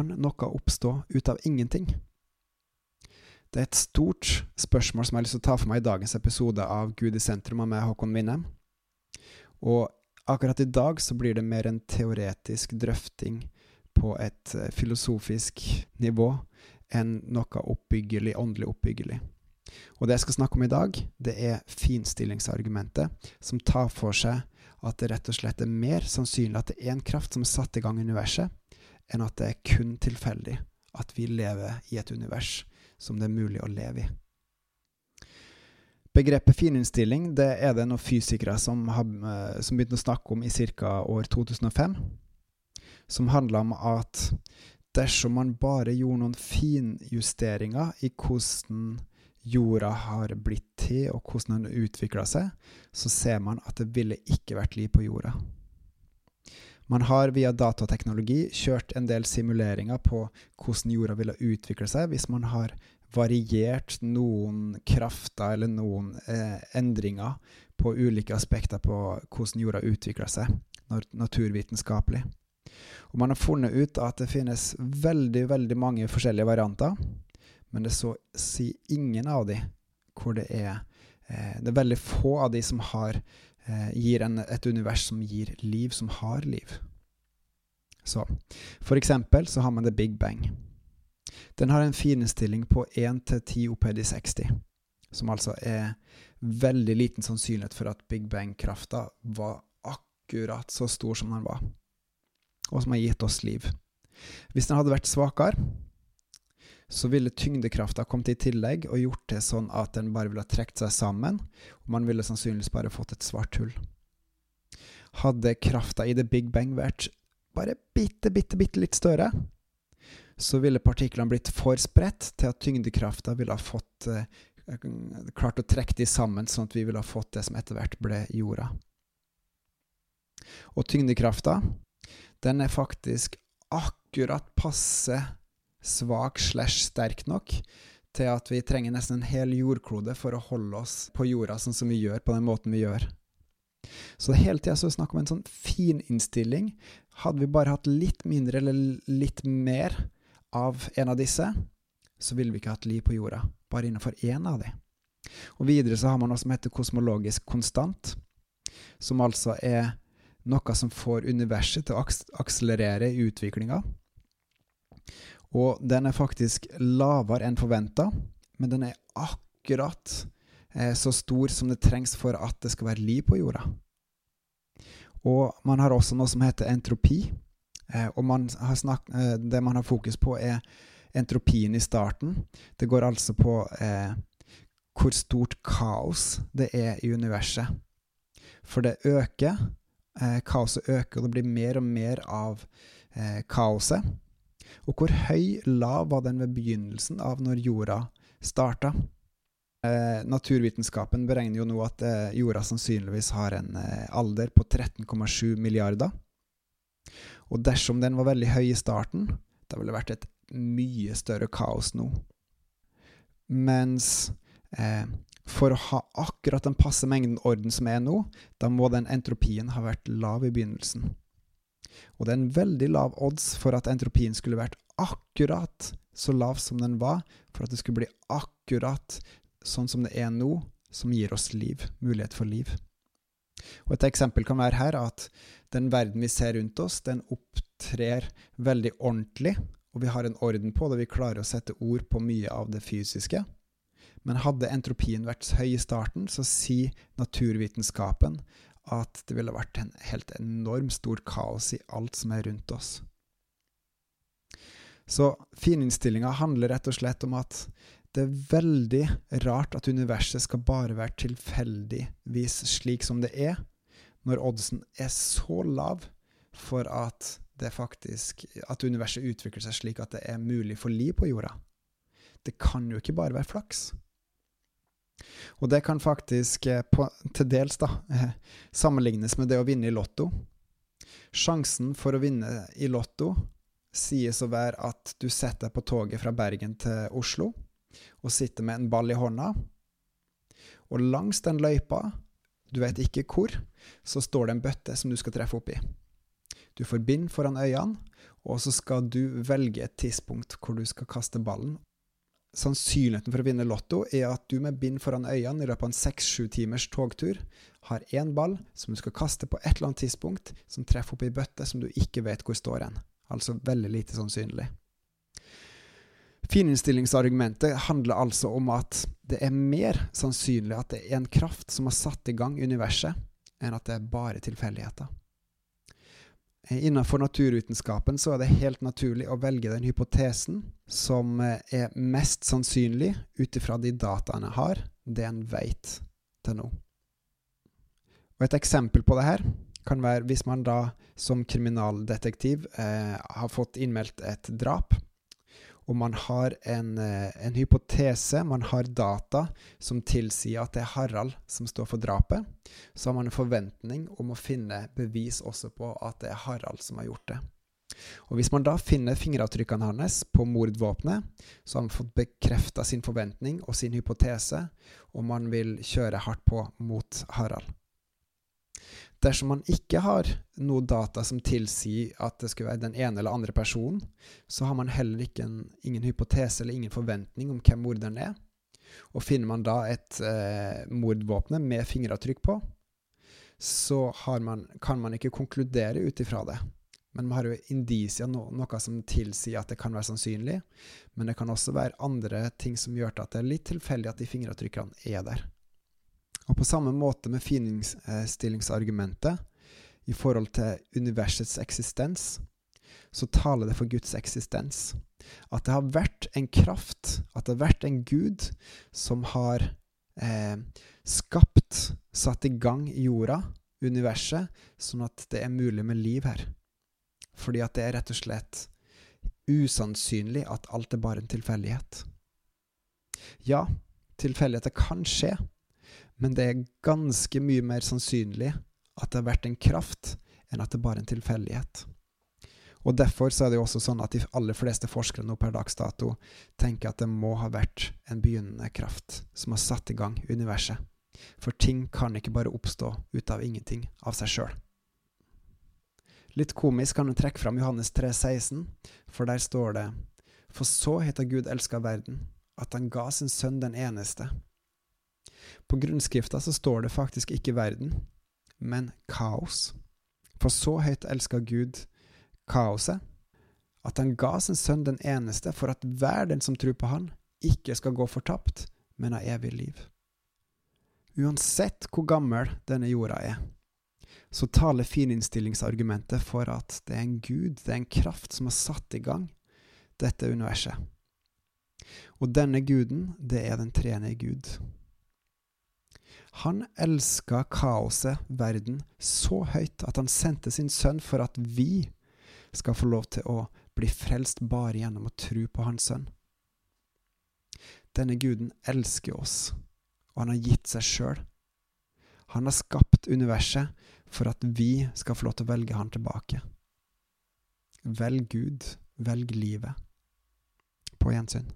kan noe oppstå ut av ingenting? Det er et stort spørsmål som jeg har lyst til å ta for meg i dagens episode av Gud i sentrum med Håkon Winnem. Og akkurat i dag så blir det mer en teoretisk drøfting på et eh, filosofisk nivå enn noe oppbyggelig, åndelig oppbyggelig. Og det jeg skal snakke om i dag, det er finstillingsargumentet, som tar for seg at det rett og slett er mer sannsynlig at det er en kraft som er satt i gang i universet, enn at det er kun tilfeldig at vi lever i et univers som det er mulig å leve i. Begrepet fininnstilling det er det noen fysikere som, har, eh, som begynte å snakke om i ca. år 2005, som handla om at dersom man bare gjorde noen finjusteringer i hvordan jorda har blitt til, og hvordan den utvikla seg, så ser man at det ville ikke vært liv på jorda. Man har via datateknologi kjørt en del simuleringer på hvordan jorda ville utvikle seg hvis man har variert noen krafter eller noen eh, endringer på ulike aspekter på hvordan jorda utvikler seg naturvitenskapelig. Og man har funnet ut at det finnes veldig, veldig mange forskjellige varianter men det er så si ingen av de hvor det er eh, Det er veldig få av de som har, gir en, et univers som gir liv, som har liv. Så for eksempel så har man The Big Bang. Den har en fininnstilling på 1 til 10 OPD 60, som altså er veldig liten sannsynlighet for at Big Bang-krafta var akkurat så stor som den var, og som har gitt oss liv. Hvis den hadde vært svakere, så ville tyngdekrafta kommet i tillegg og gjort det sånn at den bare ville ha trukket seg sammen, og man ville sannsynligvis bare fått et svart hull. Hadde krafta i The Big Bang vært bare bitte, bitte, bitte litt større, så ville partiklene blitt for spredt til at tyngdekrafta ville ha fått eh, klart å trekke de sammen, sånn at vi ville ha fått det som etter hvert ble jorda. Og tyngdekrafta, den er faktisk akkurat passe svak slash sterk nok til at vi trenger nesten en hel jordklode for å holde oss på jorda sånn som vi gjør, på den måten vi gjør. Så hele tida er det snakk om en sånn fin innstilling. Hadde vi bare hatt litt mindre eller litt mer av en av disse, så ville vi ikke hatt liv på jorda, bare innenfor én av de. Og videre så har man noe som heter kosmologisk konstant, som altså er noe som får universet til å akselerere i utviklinga. Og den er faktisk lavere enn forventa, men den er akkurat eh, så stor som det trengs for at det skal være liv på jorda. Og man har også noe som heter entropi. Eh, og man snakket, eh, det man har fokus på, er entropien i starten. Det går altså på hvor stort kaos det er i universet. For det øker. Kaoset øker, og det blir mer og mer av kaoset. Og hvor høy lav var den ved begynnelsen av når jorda starta? Eh, naturvitenskapen beregner jo nå at eh, jorda sannsynligvis har en eh, alder på 13,7 milliarder. Og dersom den var veldig høy i starten, da ville det vært et mye større kaos nå. Mens eh, for å ha akkurat den passe mengden orden som er nå, da må den entropien ha vært lav i begynnelsen. Og det er en veldig lav odds for at entropien skulle vært akkurat så lav som den var, for at det skulle bli akkurat sånn som det er nå, som gir oss liv, mulighet for liv. Og Et eksempel kan være her at den verden vi ser rundt oss, den opptrer veldig ordentlig, og vi har en orden på det, vi klarer å sette ord på mye av det fysiske. Men hadde entropien vært høy i starten, så sier naturvitenskapen at det ville vært en helt enormt stor kaos i alt som er rundt oss. Så fininnstillinga handler rett og slett om at det er veldig rart at universet skal bare være tilfeldigvis slik som det er, når oddsen er så lav for at det faktisk at universet utvikler seg slik at det er mulig for liv på jorda. Det kan jo ikke bare være flaks. Og det kan faktisk eh, på, til dels da, eh, sammenlignes med det å vinne i Lotto. Sjansen for å vinne i Lotto sies å være at du setter deg på toget fra Bergen til Oslo og sitter med en ball i hånda. Og langs den løypa, du vet ikke hvor, så står det en bøtte som du skal treffe oppi. Du får bind foran øynene, og så skal du velge et tidspunkt hvor du skal kaste ballen. Sannsynligheten for å vinne Lotto er at du med bind foran øynene i løpet av en seks-sju timers togtur har én ball som du skal kaste på et eller annet tidspunkt, som treffer opp i bøtte som du ikke vet hvor står hen. Altså veldig lite sannsynlig. Fininnstillingsargumentet handler altså om at det er mer sannsynlig at det er en kraft som har satt i gang universet, enn at det er bare tilfeldigheter. Innenfor naturvitenskapen så er det helt naturlig å velge den hypotesen som eh, er mest sannsynlig ut ifra de dataene jeg har, det en vet til nå. Og Et eksempel på det her kan være hvis man da som kriminaldetektiv eh, har fått innmeldt et drap og man har en, eh, en, hypotese, man har data som tilsier at det er Harald som står for drapet, så har man en forventning om å finne bevis også på at det er Harald som har gjort det. Og Hvis man da finner fingeravtrykkene hans på mordvåpenet, så har man fått bekrefta sin forventning og sin hypotese, og man vil kjøre hardt på mot Harald. Dersom man ikke har noe data som tilsier at det skulle være den ene eller andre personen, så har man heller ikke en, ingen hypotese eller ingen forventning om hvem morderen er. Og finner man da et eh, mordvåpen med fingeravtrykk på, så man, kan man ikke konkludere ut ifra det. Men vi har jo indisier, no, noe som tilsier at det kan være sannsynlig. Men det kan også være andre ting som gjør at det er litt tilfeldig at de fingeravtrykkene er der. Og på samme måte med finstillingsargumentet i forhold til universets eksistens, så taler det for Guds eksistens. At det har vært en kraft, at det har vært en Gud, som har eh, skapt, satt i gang jorda, universet, sånn at det er mulig med liv her. Fordi at det er rett og slett usannsynlig at alt er bare en tilfeldighet. Ja, tilfeldigheter kan skje, men det er ganske mye mer sannsynlig at det har vært en kraft, enn at det bare er en tilfeldighet. Og Derfor så er det jo også sånn at de aller fleste forskere nå per dags dato tenker at det må ha vært en begynnende kraft som har satt i gang universet. For ting kan ikke bare oppstå ut av ingenting av seg sjøl. Litt komisk kan du trekke fram Johannes 3, 16, for der står det For så heter Gud elska verden, at han ga sin sønn den eneste, på grunnskrifta så står det faktisk ikke verden, men kaos. For så høyt elska Gud kaoset, at han ga sin sønn den eneste for at hver den som tror på han, ikke skal gå fortapt, men ha evig liv. Uansett hvor gammel denne jorda er, så taler fininnstillingsargumentet for at det er en gud, det er en kraft som har satt i gang dette universet. Og denne guden, det er den treenige Gud. Han elska kaoset, verden, så høyt at han sendte sin sønn for at vi skal få lov til å bli frelst bare gjennom å tro på hans sønn. Denne guden elsker oss, og han har gitt seg sjøl. Han har skapt universet for at vi skal få lov til å velge han tilbake. Velg Gud, velg livet. På gjensyn.